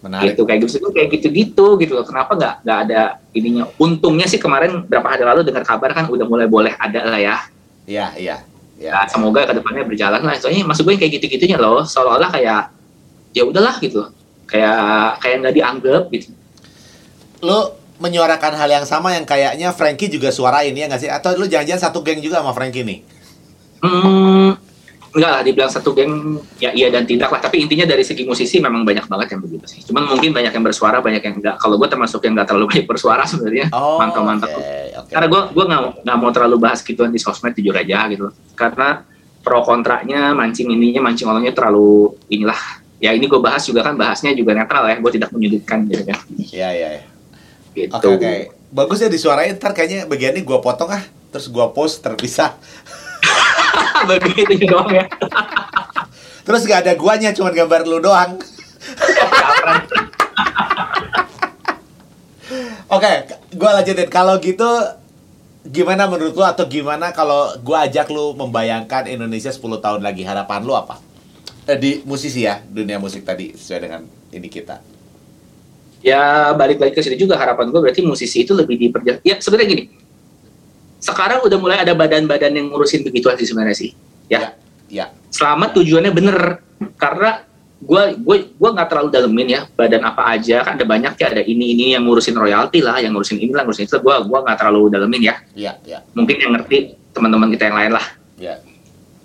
Menarik. gitu kayak gitu kayak gitu gitu gitu loh. Kenapa nggak nggak ada ininya? Untungnya sih kemarin berapa hari lalu dengar kabar kan udah mulai boleh ada lah ya. Iya, iya. Ya semoga ke depannya berjalan lah. Soalnya masuk gue kayak gitu gitunya loh seolah-olah kayak ya udahlah gitu kayak kayak nggak dianggap gitu. Lu menyuarakan hal yang sama yang kayaknya Frankie juga suarain ya nggak sih? Atau lu jangan-jangan satu geng juga sama Frankie nih? Hmm, enggak lah, dibilang satu geng ya iya dan tidak lah. Tapi intinya dari segi musisi memang banyak banget yang begitu sih. Cuman mungkin banyak yang bersuara, banyak yang enggak. Kalau gue termasuk yang enggak terlalu banyak bersuara sebenarnya. Oh, Mantap-mantap. oke, oke. Karena gue gue nggak nggak mau terlalu bahas gituan di sosmed jujur aja gitu. Karena pro kontranya, mancing ininya, mancing olongnya terlalu inilah. Ya ini gue bahas juga kan bahasnya juga netral ya. Gue tidak menyudutkan gitu kan. Iya, iya, iya. Gitu. Oke, oke. Bagus ya disuarain, ntar kayaknya bagian ini gua potong ah. Terus gua post terpisah. Begitu doang ya. Terus gak ada guanya, cuma gambar lu doang. Oke, gua lanjutin. Kalau gitu, gimana menurut lu atau gimana kalau gua ajak lu membayangkan Indonesia 10 tahun lagi? Harapan lu apa? Eh, di musisi ya, dunia musik tadi sesuai dengan ini kita. Ya balik lagi ke situ juga harapan gue berarti musisi itu lebih diperjelas ya sebenarnya gini. Sekarang udah mulai ada badan-badan yang ngurusin begituan sih sebenarnya sih. Ya. Ya, selama tujuannya bener. Karena gue gue gue nggak terlalu dalemin ya badan apa aja. Kan ada banyak ya ada ini ini yang ngurusin royalti lah yang ngurusin ini lah ngurusin itu. Gue gue nggak terlalu dalemin ya. Ya, ya, mungkin yang ngerti teman-teman kita yang lain lah. Ya.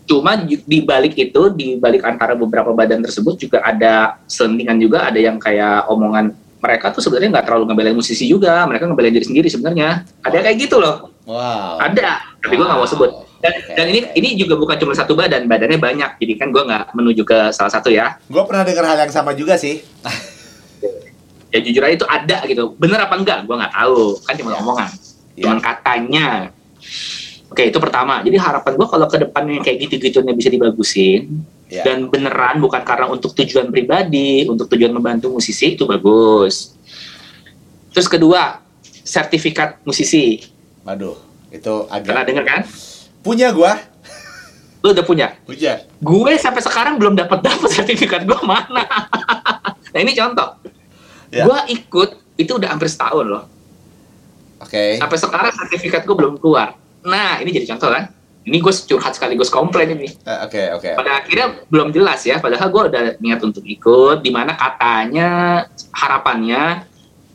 cuma di balik itu di balik antara beberapa badan tersebut juga ada selentingan juga ada yang kayak omongan mereka tuh sebenarnya nggak terlalu ngebelain musisi juga mereka ngebelain diri sendiri sebenarnya. Ada kayak gitu loh. Wow. ada tapi gue nggak mau sebut. Dan, Oke, dan ini ini juga bukan cuma satu badan badannya banyak. Jadi kan gue nggak menuju ke salah satu ya. Gue pernah dengar hal yang sama juga sih. ya jujur aja itu ada gitu. Bener apa enggak? Gue nggak tahu. Kan cuma Ya. omongan. Cuman katanya. Oke itu pertama. Jadi harapan gue kalau ke depannya kayak gitu-gitunya bisa dibagusin Ya. dan beneran bukan karena untuk tujuan pribadi untuk tujuan membantu musisi itu bagus terus kedua sertifikat musisi Waduh, itu pernah agak denger kan punya gua. lu udah punya Punya. gue sampai sekarang belum dapat dapat sertifikat gue mana nah ini contoh Ya. gue ikut itu udah hampir setahun loh Oke. sampai sekarang sertifikat gue belum keluar nah ini jadi contoh kan ini gue curhat sekaligus komplain ini Eh, Oke, oke. pada akhirnya belum jelas ya padahal gue udah niat untuk ikut di mana katanya harapannya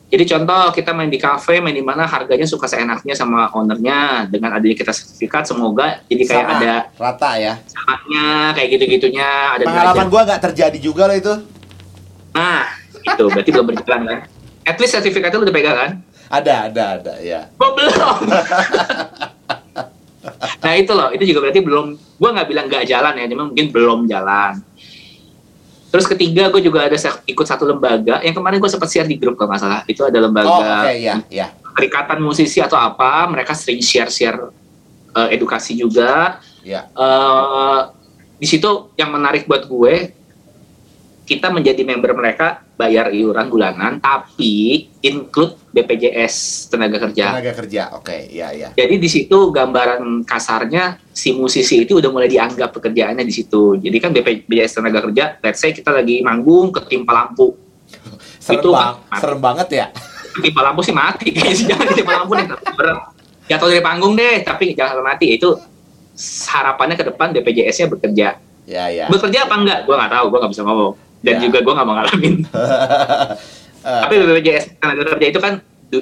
jadi contoh kita main di cafe main di mana harganya suka seenaknya sama ownernya dengan adanya kita sertifikat semoga jadi kayak Sama, ada rata ya. saatnya kayak gitu-gitunya ada Pengalaman gua nggak terjadi juga loh itu. nah itu berarti belum berjalan kan at least sertifikatnya udah pegang kan Ada, ada, ada, ya. Gua belum nah itu loh itu juga berarti belum gue nggak bilang nggak jalan ya cuma mungkin belum jalan terus ketiga gue juga ada ikut satu lembaga yang kemarin gue sempat share di grup kalau nggak salah itu ada lembaga Oh, oke, ya, ya. perikatan musisi atau apa mereka sering share share eh, edukasi juga. Ya. Eh, di situ yang menarik buat gue, kita menjadi member mereka bayar iuran bulanan, tapi include BPJS tenaga kerja. Tenaga kerja. Oke, ya ya. Jadi di situ gambaran kasarnya si musisi itu udah mulai dianggap pekerjaannya di situ. Jadi kan BPJS tenaga kerja, let's say kita lagi manggung ketimpa lampu. Serem, Itu bang, kan- serem banget ya. Ketimpa lampu sih mati, kayaknya jangan ketimpa lampu deh. Bener. Jatuh dari panggung deh, tapi jangan mati. Itu harapannya ke depan BPJS-nya bekerja. Ya ya. Bekerja apa enggak? Gue nggak tahu, gue nggak bisa ngomong. Dan Ya. juga gue nggak mau ngalamin. Eh, Tapi BPJS tenaga kerja itu kan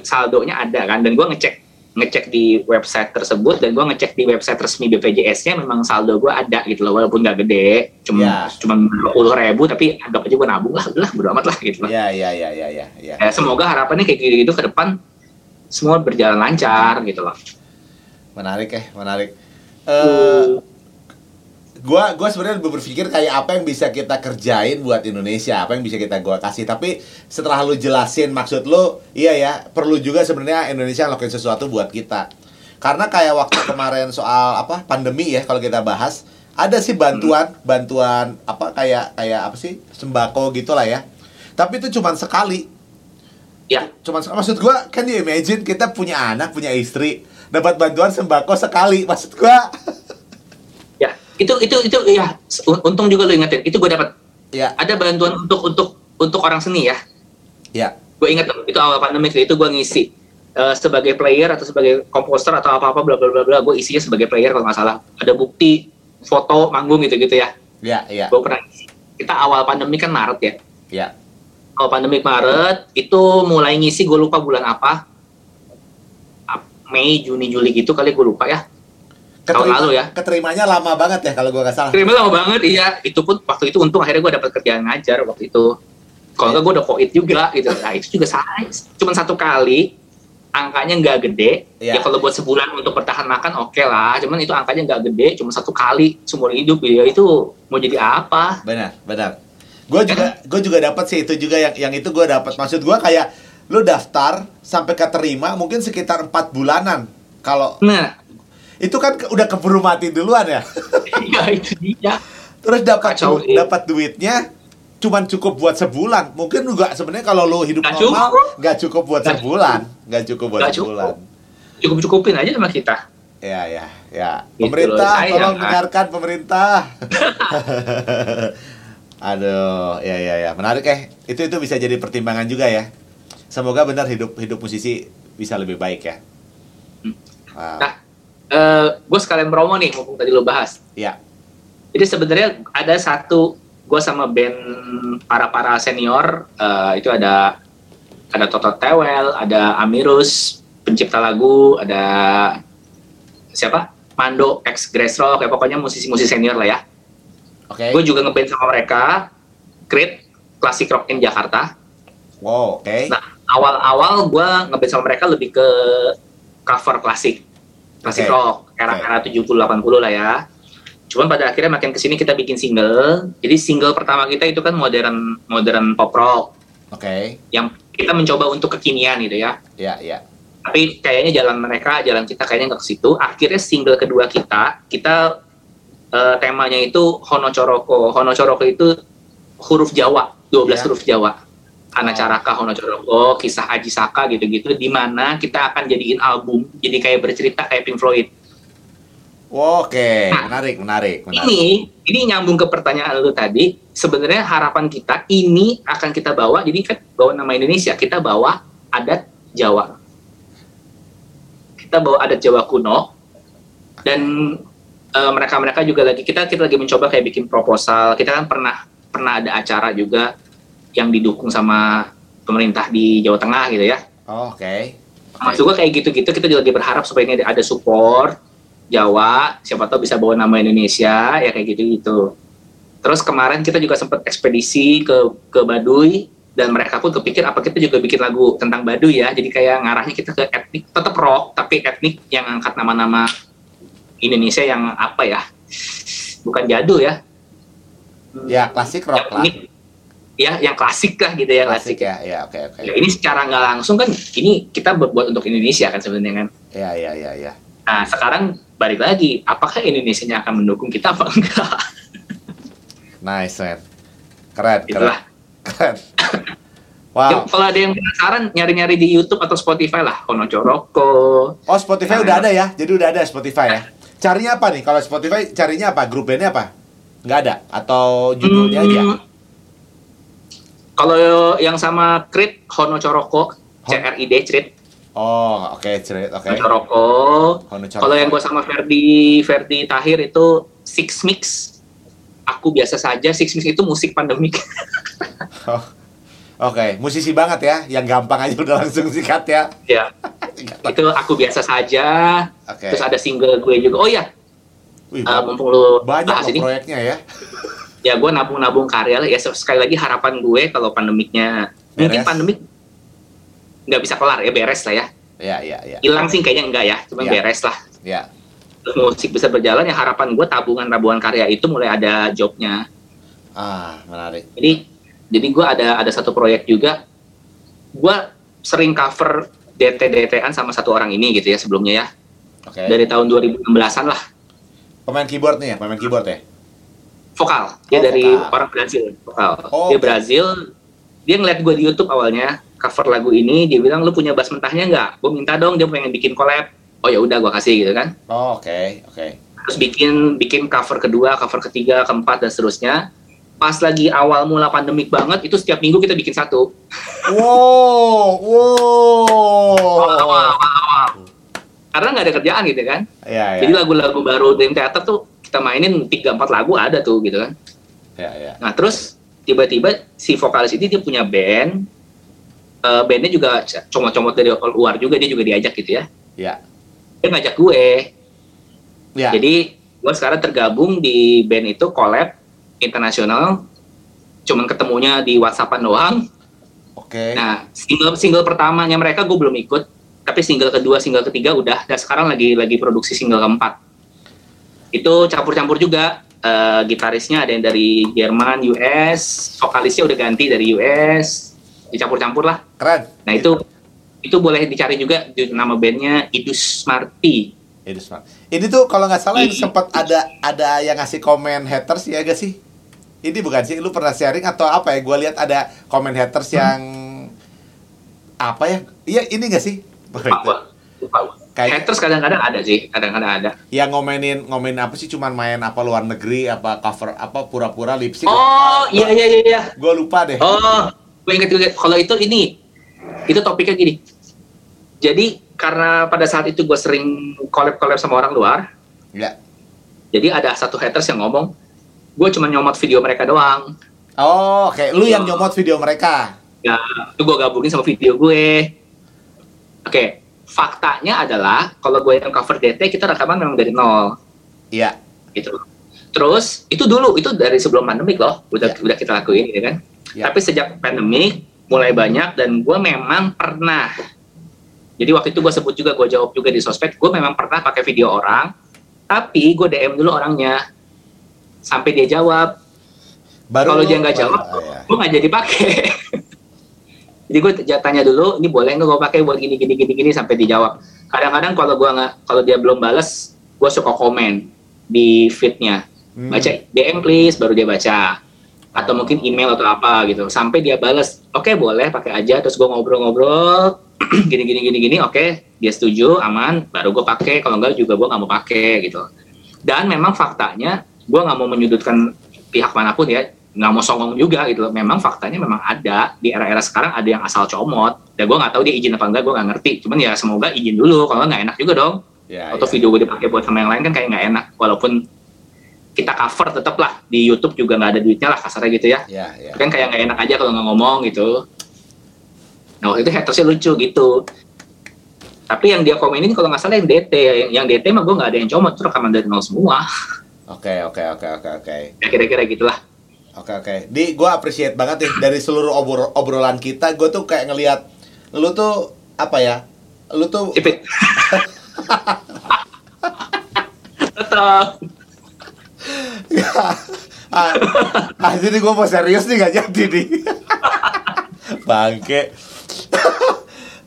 saldonya ada kan, dan gue ngecek ngecek di website tersebut dan gue ngecek di website resmi BPJS-nya memang saldo gue ada gitu loh walaupun nggak gede cuma Ya. cuma puluh ribu tapi anggap aja gue nabung lah udah bodo amat lah gitu loh ya ya ya ya ya ya. ya, semoga harapannya kayak gitu, gitu ke depan semua berjalan lancar gitu loh Menarik ya, menarik. Eh, gua gua sebenarnya lebih berpikir kayak apa yang bisa kita kerjain buat Indonesia, apa yang bisa kita gua kasih. Tapi setelah lu jelasin maksud lu, iya ya, perlu juga sebenarnya Indonesia ngelakuin sesuatu buat kita. Karena kayak waktu kemarin soal apa pandemi ya kalau kita bahas, ada sih bantuan, bantuan apa kayak kayak apa sih sembako gitulah ya. Tapi itu cuma sekali. ya Cuman sekali. maksud gua kan you imagine kita punya anak, punya istri, dapat bantuan sembako sekali. Maksud gua itu itu itu ya un- untung juga lo ingetin. Itu gue dapat ya, ada bantuan untuk untuk untuk orang seni ya. Ya. gue ingat tuh, itu awal pandemi itu gue ngisi eh, sebagai player atau sebagai komposer atau apa apa bla bla bla bla gue isinya sebagai player kalau nggak salah. Ada bukti foto manggung gitu gitu ya. Ya, ya, gue pernah ngisi. kita awal pandemi kan Maret ya. Ya. awal pandemi Maret itu mulai ngisi gue lupa bulan apa. Ap- Mei Juni Juli gitu kali gue lupa ya Tahun lalu ya. Keterimanya lama banget ya kalau gua nggak salah. terima lama banget iya itu pun waktu itu untung akhirnya gue dapat kerjaan ngajar waktu itu kalau nggak gue udah koit juga gitu nah itu juga saya cuma satu kali angkanya nggak gede Iya. ya kalau buat sebulan untuk bertahan makan oke lah cuman itu angkanya nggak gede cuma satu kali seumur hidup ya itu mau jadi apa Benar, benar. Gue juga gue juga dapat sih itu juga yang yang itu gue dapat. Maksud gua kayak lu daftar sampai keterima mungkin sekitar empat bulanan. Kalau nah itu kan ke- udah keburu mati duluan ya. ya itu dia Terus dapat Kacau, du- iya. dapat duitnya cuman cukup buat sebulan. Mungkin juga sebenarnya kalau lu hidup Nggak normal cukup. nggak cukup buat Nggak sebulan, nggak cukup buat Nggak sebulan. cukup cukupin aja sama kita Ya, ya, ya. Gitu Pemerintah, loh, tolong kan? dengarkan pemerintah. Aduh, ya, ya, ya. Menarik ya. Itu itu bisa jadi pertimbangan juga ya. Semoga benar hidup hidup musisi bisa lebih baik ya. Hmm. Wow. Nah. Eh gue sekalian promo nih mumpung tadi lo bahas Ya, Jadi sebenarnya ada satu gue sama band para para senior eh, itu ada ada Toto Tewel, ada Amirus pencipta lagu, ada siapa Mando ex Grassrock, ya pokoknya musisi-musisi senior lah ya. oke. Gue juga ngeband sama mereka, Creed Classic Rock in Jakarta. Wow, oke. Nah awal-awal gue ngeband sama mereka lebih ke cover klasik, klasik Oke. rock, era-era 70-80 lah ya. Cuman pada akhirnya makin ke sini kita bikin single. Jadi single pertama kita itu kan modern modern pop rock Oke. yang kita mencoba untuk kekinian gitu ya. Ya, ya. Tapi kayaknya jalan mereka, jalan kita kayaknya nggak ke situ. Akhirnya single kedua kita, kita eh, temanya itu Hono Coroko. Hono Coroko itu huruf Jawa, 12 Ya. huruf Jawa. Ana Oh. Caraka, Hono Coroko, kisah Aji Saka gitu-gitu, di mana kita akan jadiin album, jadi kayak bercerita kayak Pink Floyd. Oke, Nah, menarik, menarik, menarik. Ini, ini nyambung ke pertanyaan lu tadi. Sebenarnya harapan kita ini akan kita bawa, jadi kan bawa nama Indonesia, kita bawa adat Jawa. Kita bawa adat Jawa kuno, dan eh, mereka-mereka juga lagi kita kita lagi mencoba kayak bikin proposal. Kita kan pernah pernah ada acara juga yang didukung sama pemerintah di Jawa Tengah gitu ya. Oh, Oke. Maksud gua kayak gitu-gitu kita juga lagi berharap supaya ini ada support Jawa, siapa tahu bisa bawa nama Indonesia ya kayak gitu-gitu. Terus kemarin kita juga sempat ekspedisi ke ke Baduy dan mereka pun kepikir apa kita juga bikin lagu tentang Baduy ya. Jadi kayak ngarahnya kita ke etnik tetap rock tapi etnik yang angkat nama-nama Indonesia yang apa ya? Bukan jadul ya. Ya, klasik rock lah. Ya, yang klasik lah gitu ya, Klasik klasik. ya, ya, oke, oke. Ya, ini secara nggak langsung kan ini kita buat untuk Indonesia kan sebenarnya kan. Ya, ya, ya, ya. Nah, sekarang balik lagi, apakah Indonesia akan mendukung kita apa enggak? Nice, man. Keren, keren. Itulah. Keren. Ya, Wow. kalau ada yang penasaran, nyari-nyari di YouTube atau Spotify lah, Kono Coroko. Oh, Spotify udah ada ya? Jadi udah ada Spotify ya? Carinya apa nih? Kalau Spotify carinya apa? Grup bandnya apa? Nggak ada? Atau judulnya aja? Kalau yang sama Crit, Hono Coroko, Hon- C-R-I-D, Crit, Oh, oke, cerit, oke. Hono Coroko. Hono Coroko. Kalau yang gue sama Ferdi, Ferdi Tahir itu Six Mix. Aku biasa saja, Six Mix itu musik pandemik. Oh, Oke, musisi banget ya, yang gampang aja udah langsung sikat ya. ya, itu aku biasa saja. Oke. Terus ada single gue juga. Oh iya, Wih, uh, mumpung lu banyak bahas ini, proyeknya ya. ya gue nabung-nabung karya lah. Ya sekali lagi harapan gue kalau pandemiknya mungkin Beres. pandemik nggak bisa kelar ya beres lah ya. Ya, ya, ya. Hilang sih kayaknya enggak ya, cuma Ya. beres lah. Ya. Musik bisa berjalan ya harapan gue tabungan-tabungan karya itu mulai ada jobnya. Ah, menarik. Jadi jadi gue ada ada satu proyek juga. Gue sering cover DT-DT-an sama satu orang ini gitu ya sebelumnya ya. Oke. Dari tahun 2016-an lah. Pemain keyboard nih ya, pemain keyboard ya. Vokal. Dia Oh, dari vokal. orang Brazil. Vokal. Oh, dia oke. Brazil. Dia ngeliat gue di YouTube awalnya cover lagu ini. Dia bilang lu punya bass mentahnya nggak? Gue minta dong. Dia pengen bikin collab. Oh ya udah gue kasih gitu kan. Oh, oke, oke. Terus bikin bikin cover kedua, cover ketiga, keempat dan seterusnya. Pas lagi awal mula pandemik banget, itu setiap minggu kita bikin satu. Wow, wow. Awal-awal. Karena nggak ada kerjaan gitu kan. Ya, Jadi ya. lagu-lagu baru Dream Theater tuh kita mainin 3-4 lagu ada tuh gitu kan. Ya, ya. Nah terus tiba-tiba si vokalis ini dia punya band. Eh, bandnya juga comot-comot dari luar juga, dia juga diajak gitu ya. Ya. Dia ngajak gue. Ya. Jadi gue sekarang tergabung di band itu collab internasional. Cuman ketemunya di WhatsAppan doang. Oke. Nah, single single pertamanya mereka gue belum ikut, tapi single kedua, single ketiga udah. Dan sekarang lagi lagi produksi single keempat. Itu campur-campur juga. Eh, gitarisnya ada yang dari Jerman, US, vokalisnya udah ganti dari US, dicampur-campur lah. Keren. Nah itu itu boleh dicari juga nama bandnya Idus Marti. Ini smart. Ini tuh kalau nggak salah Ih. sempat ada ada yang ngasih komen haters ya gak sih? Ini bukan sih? Lu pernah sharing atau apa ya? Gue lihat ada komen haters yang apa ya? Iya ini gak sih? Lupa. Lupa. Kayak- Haters kadang-kadang ada sih, kadang-kadang ada. Yang ngomenin ngomenin apa sih? Cuman main apa luar negeri? Apa cover? Apa pura-pura lip sync? Oh iya iya iya. iya. Gue lupa deh. Oh, gue inget juga. Kalau itu ini, itu topiknya gini. Jadi karena pada saat itu gue sering collab-collab sama orang luar, Ya. jadi ada satu haters yang ngomong, gue cuma nyomot video mereka doang. Oh, oke. Lu yang nyomot video mereka. Ya, itu gue gabungin sama video gue. Oke, faktanya adalah kalau gue yang cover DT kita rekaman memang dari nol, Iya. gitu. Terus itu dulu itu dari sebelum pandemik loh, udah Ya. udah kita lakuin, ya kan? Ya. Tapi sejak pandemik mulai banyak dan gue memang pernah. Jadi waktu itu gue sebut juga, gue jawab juga di sosmed, gue memang pernah pakai video orang, tapi gue DM dulu orangnya sampai dia jawab. Baru Kalau dia nggak jawab, ya. gue nggak jadi pakai. jadi gue tanya dulu, ini boleh nggak gue pakai buat gini gini gini gini sampai dijawab. Kadang-kadang kalau gue nggak, kalau dia belum balas, gue suka komen di feednya, Hmm. baca DM please, baru dia baca. Atau mungkin email atau apa gitu, sampai dia balas, oke boleh pakai aja, terus gue ngobrol-ngobrol, gini gini gini gini, oke dia setuju, aman, baru gue pakai. Kalau enggak juga gue nggak mau pakai gitu. Dan memang faktanya, gue nggak mau menyudutkan pihak mana pun ya, nggak mau songong juga gitu loh. Memang faktanya memang ada di era-era sekarang ada yang asal comot. Dan gue nggak tahu dia izin apa enggak, gue nggak ngerti. Cuman ya semoga izin dulu, kalau nggak enak juga dong. Ya, Atau ya. video gue dipakai buat sama yang lain kan kayak nggak enak. Walaupun kita cover tetap lah di YouTube juga nggak ada duitnya lah kasarnya gitu ya. Ya, ya. Kan kayak nggak enak aja kalau nggak ngomong gitu. Nah waktu itu hatersnya lucu gitu. Tapi yang dia komenin kalau nggak salah yang DT, yang, yang DT mah gue nggak ada yang comot, itu rekaman dari nol semua. Oke, oke, oke, oke, oke. Ya kira-kira gitulah. Oke oke, di gue appreciate banget nih dari seluruh obrol obrolan kita, gue tuh kayak ngelihat lu tuh apa ya, lu tuh Cipit. Tetap. ah, ah jadi gue mau serius nih gak jadi nih, bangke.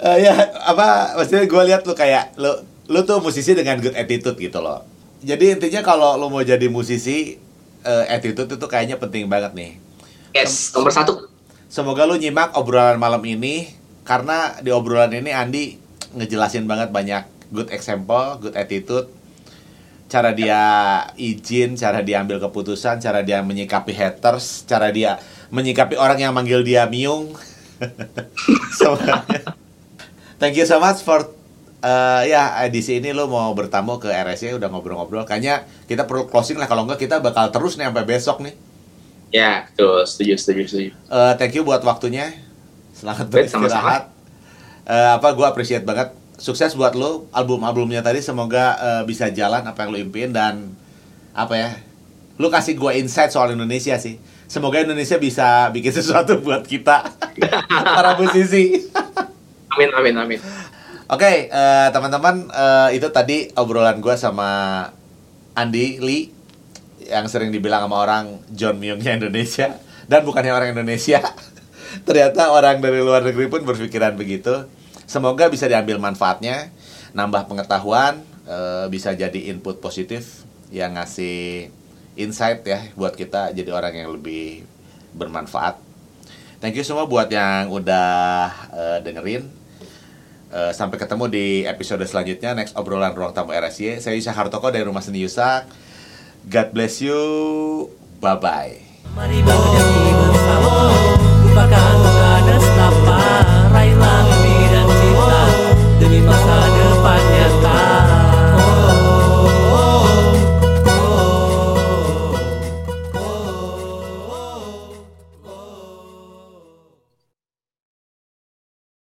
Eh, ya apa maksudnya gue lihat lu kayak lu lu tuh musisi dengan good attitude gitu loh. Jadi intinya kalau lu mau jadi musisi, uh, attitude itu kayaknya penting banget nih. Yes, nomor satu. Semoga lu nyimak obrolan malam ini karena di obrolan ini Andi ngejelasin banget banyak good example, good attitude, cara dia izin, cara dia ambil keputusan, cara dia menyikapi haters, cara dia menyikapi orang yang manggil dia miung. so, thank you so much for uh, ya edisi ini lo mau bertamu ke RSC udah ngobrol-ngobrol. Kayaknya kita perlu closing lah kalau enggak kita bakal terus nih sampai besok nih. Ya, tuh setuju, setuju, setuju. Uh, thank you buat waktunya. Selamat beristirahat. Uh, apa gue appreciate banget. Sukses buat lo album-albumnya tadi semoga uh, bisa jalan apa yang lo impiin dan apa ya? Lo kasih gue insight soal Indonesia sih. Semoga Indonesia bisa bikin sesuatu buat kita para musisi. amin, amin, amin. Oke, okay, uh, teman-teman, uh, itu tadi obrolan gue sama Andi Lee yang sering dibilang sama orang John Myungnya Indonesia dan bukannya orang Indonesia. Ternyata orang dari luar negeri pun berpikiran begitu. Semoga bisa diambil manfaatnya, nambah pengetahuan, uh, bisa jadi input positif yang ngasih insight ya buat kita jadi orang yang lebih bermanfaat. Thank you semua buat yang udah uh, dengerin. Uh, sampai ketemu di episode selanjutnya next obrolan ruang tamu RSY. Saya Yusak Hartoko dari Rumah Seni Yusak. God bless you. Bye bye. Mari bersama, lupakan